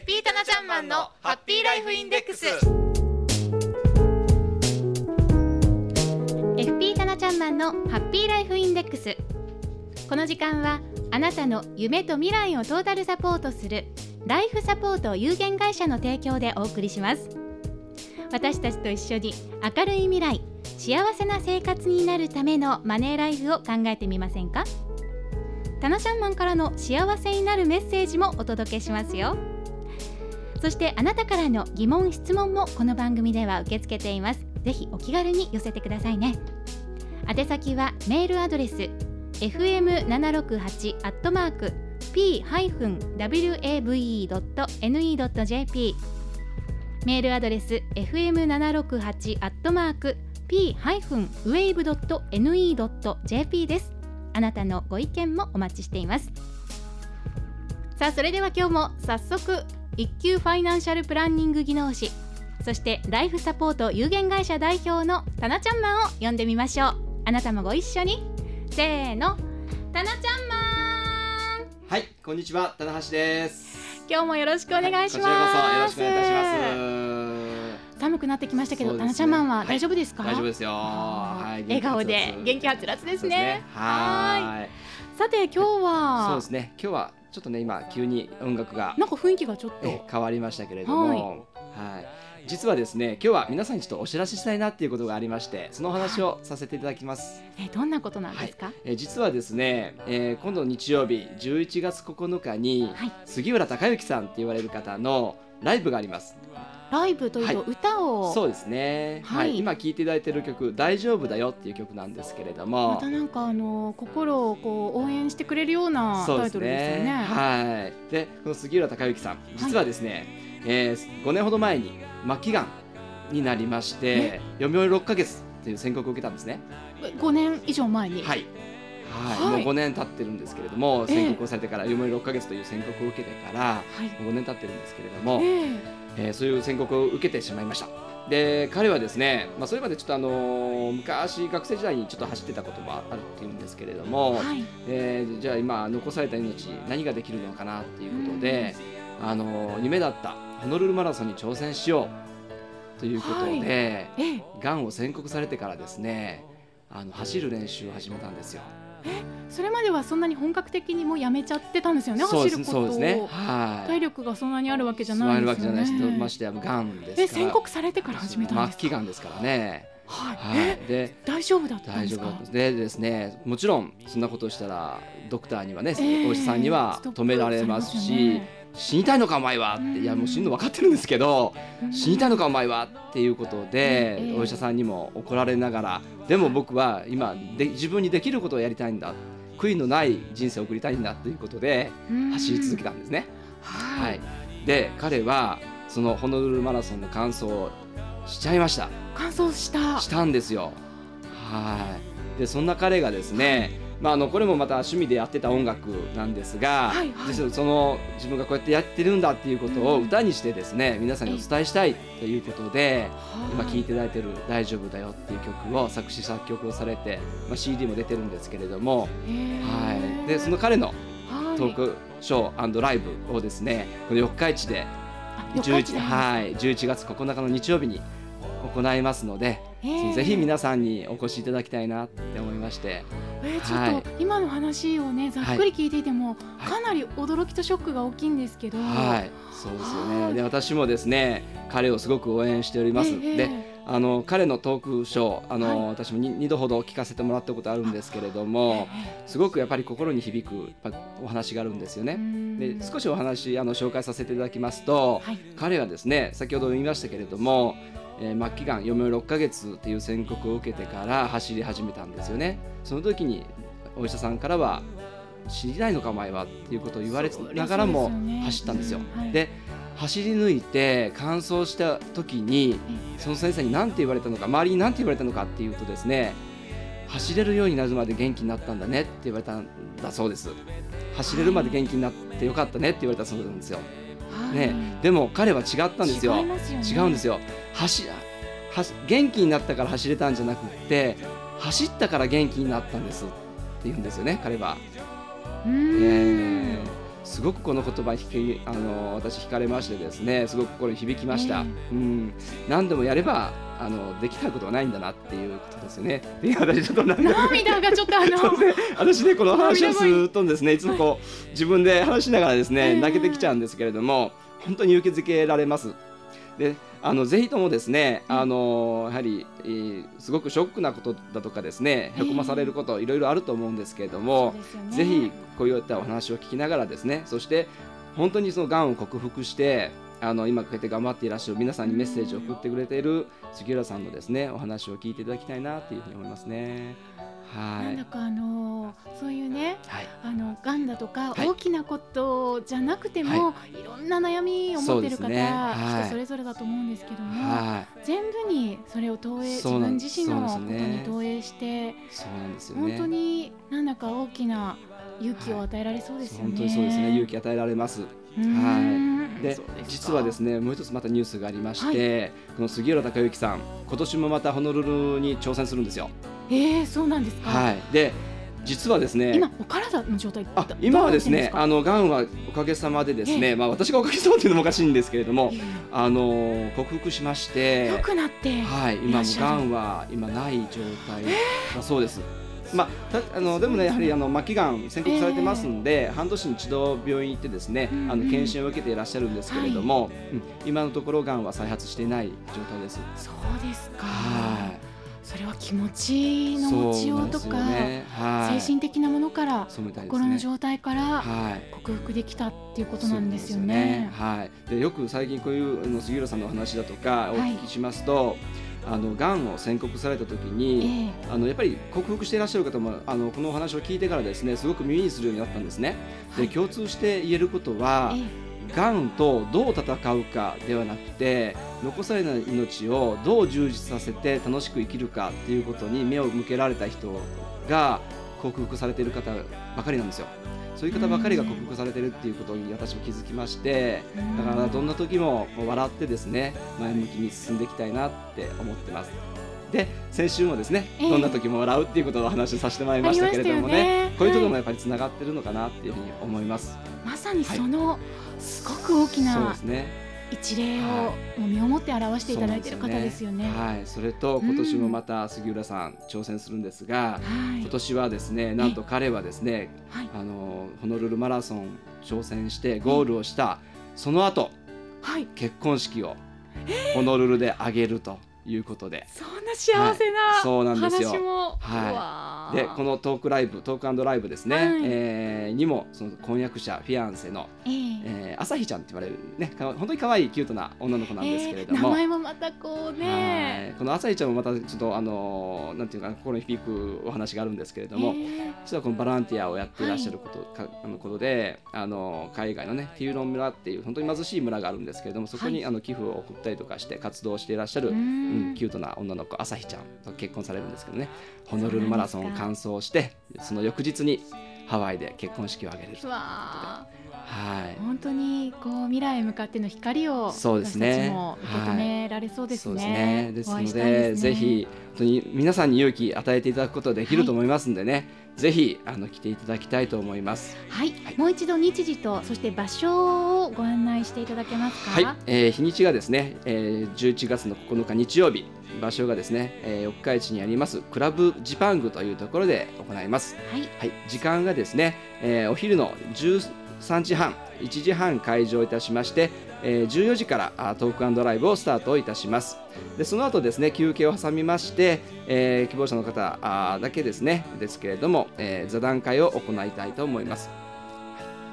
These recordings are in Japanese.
FP タナちゃんマンのハッピーライフインデックス。FP タナちゃんマンのハッピーライフインデックス。この時間はあなたの夢と未来をトータルサポートするライフサポート有限会社の提供でお送りします。私たちと一緒に明るい未来幸せな生活になるためのマネーライフを考えてみませんか？タナちゃんマンからの幸せになるメッセージもお届けしますよ。そしてあなたからの疑問質問もこの番組では受け付けています。ぜひお気軽に寄せてくださいね。宛先はメールアドレス fm768 アットマーク p-wave.ne.jp メールアドレス fm768 アットマーク p-wave.ne.jp です。あなたのご意見もお待ちしています。さあそれでは今日も早速一級ファイナンシャルプランニング技能士。そしてライフサポート有限会社代表のタナちゃんマンを呼んでみましょう。あなたもご一緒に。せーの。タナちゃんマン。はい、こんにちは、棚橋です。今日もよろしくお願いします、こちらこそよろしくお願いいたします。寒くなってきましたけど、タナちゃんマンははい。大丈夫ですか、大丈夫ですよ。はい、笑顔で元気はつらつですね。はーい。さて今日はそうですね。今日はちょっとね今急に音楽がなんか雰囲気がちょっとえ変わりましたけれども、はい。実はですね、今日は皆さんにちょっとお知らせしたいなっていうことがありまして、そのお話をさせていただきます。えどんなことなんですか、えー実はですね、えー今度の日曜日11月9日に、はい杉浦隆之さんって言われる方のライブがあります。ライブというとはい。歌を、そうですね、ははい。い今聴いていただいている曲「大丈夫だよ」っていう曲なんですけれどまもたなんかあの心をこう応援してくれるようなタイトルですよね。ね。はい。でこの杉浦隆之さん実はですね、えー5年ほど前に末期がんになりまして余命6ヶ月という宣告を受けたんですね。5年以上前に、はい。はい、はい。もう5年経ってるんですけれども、ええ。宣告をされてから余命6ヶ月という宣告を受けてからはい。もう5年経ってるんですけれども、えええーそういう宣告を受けてしまいました。で彼はですね、まあ、それまでちょっとあのー昔学生時代にちょっと走ってたこともあるっていうんですけれども、はい。えーじゃあ今残された命何ができるのかなっていうことで、あのー夢だったホノルルマラソンに挑戦しよう。ということで、ええ。がんを宣告されてからですねあの走る練習を始めたんですよ。それまではそんなに本格的にもうやめちゃってたんですよね走ることをそうですね。はい。体力がそんなにあるわけじゃ座ないるわけじゃですよね。ましてやがんです。え宣告されてから始めたんですか？末期がんですからね。はい、はい。えで大丈夫だったんですか？大丈夫だったでですねもちろんそんなことをしたらドクターにはね、ええお医者さんには止められますし死にたいのかお前はって、うん。いやもう死ぬの分かってるんですけど、うん。死にたいのかお前はっていうことで、ええ。お医者さんにも怒られながらでも僕は今で自分にできることをやりたいんだ悔いのない人生を送りたいんだということでうん。走り続けたんですね。ははい。い、で彼はそのホノルルマラソンの完走をしちゃいました。乾燥した。したんですよ。はい。でそんな彼がですね、まああのこれもまた趣味でやってた音楽なんですが、はいはい。その自分がこうやってやってるんだっていうことをうん。歌にしてですね、皆さんにお伝えしたいということで、今聴いいていただいてる大丈夫だよっていう曲を作詞作曲をされて、まあ CD も出てるんですけれども、はい。でその彼のトークショーライブをですね、この四日市で11はい11月9日の日曜日に行いますので。ぜひ皆さんにお越しいただきたいなって思いまして、えー、ちょっと、今の話をねざっくり聞いていても、はい。かなり驚きとショックが大きいんですけど、はい、そうですよはい。ね。で、私もですね、彼をすごく応援しております。ええで、あの彼のトークショー、あの、はい。私もに二度ほど聞かせてもらったことあるんですけれども、すごくやっぱり心に響くやっぱお話があるんですよね。で、少しお話あの紹介させていただきますと、はい。彼はですね、先ほど言いましたけれども。えー末期がん余命6ヶ月っていう宣告を受けてから走り始めたんですよね。その時にお医者さんからは死にないのかお前はっていうことを言われながらも走ったんですよ。はい。で走り抜いて完走した時にその先生に何て言われたのか周りに何て言われたのかっていうとですね走れるようになるまで元気になったんだねって言われたんだそうです。走れるまで元気になってよかったねって言われたそうなんですよ、はいね、でも彼は違ったんですよ。ね。違うんですよ。走元気になったから走れたんじゃなくって走ったから元気になったんですって言うんですよね彼は、うーん。え。ーすごくこの言葉引きあの私惹かれましてですねすごく心に響きました、え。ー、うん。何でもやればあのできないことはないんだなっていうことですよね。で私ちょっと涙がちょっとあの 私ねこの話をするとですねいつもこう自分で話しながらですね、泣けてきちゃうんですけれども本当に勇気づけられます。であのぜひともですね、あのやはり、えー、すごくショックなことだとかですねへこまされること、いろいろあると思うんですけれども、ね、ぜひこういったお話を聞きながらですねそして本当にそのがんを克服してあの今こうやって頑張っていらっしゃる皆さんにメッセージを送ってくれている杉浦さんのですねお話を聞いていただきたいなというふうに思いますね。はい、なんだかあのそういうね、はい、あのがんだとか、大きなことじゃなくても、はい、いろんな悩みを持ってる方、ね。はい、人それぞれだと思うんですけども、はい、全部にそれを投影自分自身のことに投影して、そうなんですよ、ね、本当になんだか大きな勇気を与えられそうですよね。本当にそうですね。勇気与えられます。はい。で実はですねもう一つまたニュースがありまして、はい、この杉浦隆之さん今年もまたホノルルに挑戦するんですよ。えー、そうなんですか？はい。で実はですね今お体の状態あ今はですねあのがんはおかげさまでですね、まあ私がおかげさまっていうのもおかしいんですけれども、あの克服しまして良くなってはい今もがんは今ない状態だそうです。まあ、あのでもねやはりあの末期がん宣告されてますんで、えー、半年に一度病院行ってですね、うんうん、あの検診を受けていらっしゃるんですけれども、はい、うん、今のところがんは再発していない状態です。そうですか。はい。それは気持ちの持ちようとか、ねはい、精神的なものから、ね、心の状態から克服できたっていうことなんですよね。よねはい。でよく最近こういうの杉浦さんの話だとかお聞きしますと。はいあのがんを宣告された時に、えー、あのやっぱり克服していらっしゃる方もあのこのお話を聞いてからですねすごく耳にするようになったんですね。で共通して言えることは、えーがんとどう戦うかではなくて残されない命をどう充実させて楽しく生きるかっていうことに目を向けられた人が克服されている方ばかりなんですよ。そういう方ばかりが克服されてるっていうことに私も気づきましてだからどんな時も笑ってですね前向きに進んでいきたいなって思ってます。で先週もですね、どんな時も笑うっていうことを話させてまいりましたけれどもね、ね、こういうところもやっぱりつながってるのかなっていうふうに思います。まさにその、すごく大きな、一例を身をもって表していただいている方ですよね。ねはい、それと今年もまた杉浦さん挑戦するんですが、うん、今年はですね、なんと彼はですね、はい、あのホノルルマラソン挑戦してゴールをした、その後、はい、結婚式をホノルルで挙げるということで。そんな幸せな、はい、そうなんですよ。はい。でこのトークライブトークライブですね、はい、えー、にもその婚約者フィアンセの、えー、えー、朝日ちゃんって言われるね本当に可愛いキュートな女の子なんですけれども、えー、名前もまたこうね。この朝日ちゃんもまたちょっとあのなんていうか心に響くお話があるんですけれども、えー、実はこのボランティアをやっていらっしゃること、はい、かあのことであの海外のねティーロン村っていう本当に貧しい村があるんですけれどもそこに、はい、あの寄付を送ったりとかして活動していらっしゃる、うん、キュートな女の子朝日ちゃんと結婚されるんですけどね。ホノルルマラソンを完走してその翌日にハワイで結婚式を挙げると。いうはい、本当にこう未来へ向かっての光をそうですね。受け止められそうですね。はい、ですね。ですので、ね、ぜひ本当に皆さんに勇気与えていただくことできると思いますんでね、はい、ぜひあの来ていただきたいと思います。はい、はい、もう一度日時とそして場所をご案内していただけますか？はい、えー、日にちがですね、えー、11月の9日日曜日。場所がですね、えー、四日市にありますクラブジパングというところで行います。はい、はい、時間がですね、えー、お昼の3時半1時半開場いたしまして、えー、14時からトークライブをスタートいたします。でその後ですね休憩を挟みまして、えー、希望者の方だけですねですけれども、えー、座談会を行いたいと思います。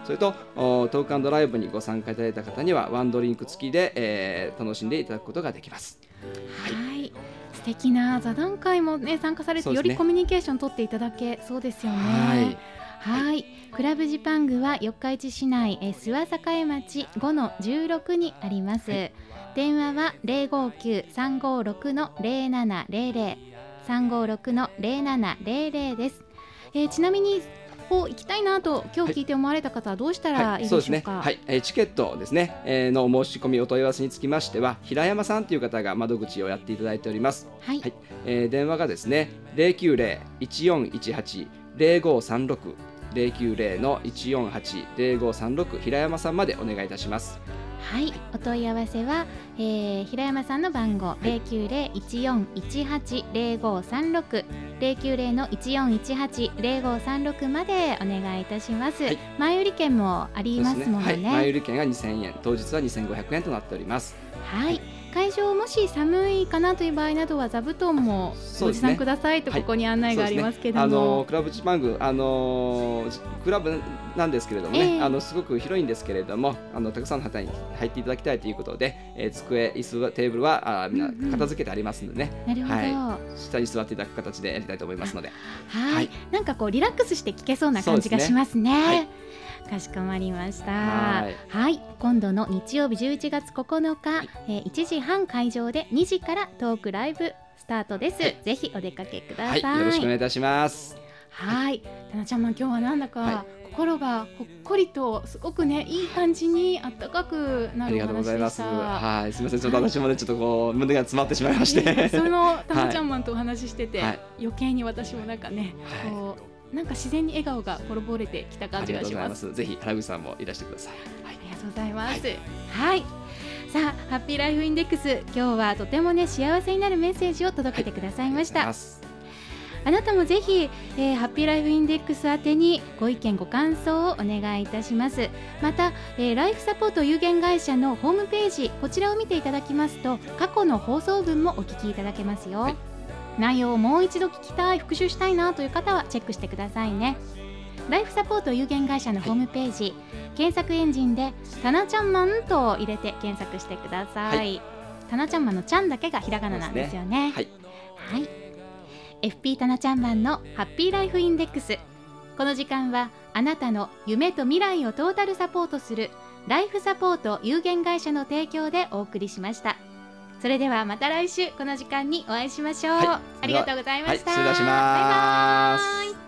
それとトークライブにご参加いただいた方にはワンドリンク付きで、えー、楽しんでいただくことができます。はい。素敵な座談会もね参加されて、ね、よりコミュニケーション取っていただけそうですよね。はいはい、クラブジパングは四日市市内え諏訪栄町5の16にあります、はい、電話は零五九三五六の零七零零三五六の零七零零です、えー、ちなみにこう行きたいなと今日聞いて思われた方はどうしたらい。いでしょうか、はい、はい、ね。はい、えー、チケットですね、えー、の申し込みお問い合わせにつきましては平山さんという方が窓口をやっていただいております。はい、はい、えー、電話がですね零九零九零の一四八零五三六平山さんまでお願いいたします。はい、お問い合わせは、えー、平山さんの番号零九零一四一八零五三六零九零の一四一八零五三六までお願いいたします。はい。前売り券もありますもんね。はい、前売り券が二千円当日は二千五百円となっております。はい、会場もし寒いかなという場合などは座布団もご持参くださいとはいここに案内がありますけどあのも、クラブジパングあのクラブなんですけれどもね、ええ。あのすごく広いんですけれどもあのたくさんの方に入っていただきたいということで、えー、机椅子テーブルはあみんなうんうん。片付けてありますのでね、なるほど。は下に座っていただく形でやりたいと思いますので。はい、はい。なんかこうリラックスして聞けそうな感じがしますね。はいかしこまりました。ははいい、今度の日曜日11月9日、はいえー1時半会場で2時からトークライブスタートです。はいぜひお出かけくだはい、さい。よろしくお願いいたします。はい、たなちゃんも今日はなんだか、は心がほっこりとすごくねいい感じにあったかくなるおありがとうご話でしざいます。た。はい、すみません、ちょっと私もね、ちょっとこう胸が詰まってしまいましねて。そのたなちゃんマンとお話ししてて、はい余計に私もなんかね、はいこうなんか自然に笑顔がころぼれてきたあ感じりがとうがします。ございます。ぜひ原口さんもいらしてください。ありがとうございます。はい。さあ、ハッピーライフインデックス、今日はとてもね幸せになるメッセージを届けてくださいました。ありがとうございあなたもぜひ、えーハッピーライフインデックス宛てにご意見ご感想をお願いいたしますまた、えーライフサポート有限会社のホームページこちらを見ていただきますと過去の放送分もお聞きいただけますよ、はい内容をもう一度聞きたい復習したいなという方はチェックしてくださいね。ライフサポート有限会社のホームページ、検索エンジンで「たなちゃんマン」と入れて検索してください、はたなちゃんマンの「ちゃん」だけがひらがななんですよね。はい、はい。FP タナちゃんマンのハッピーライフインデックス。この時間はあなたの夢と未来をトータルサポートするライフサポート有限会社の提供でお送りしました。それではまた来週この時間にお会いしましょう、はい、ありがとうございました、はい、失礼します。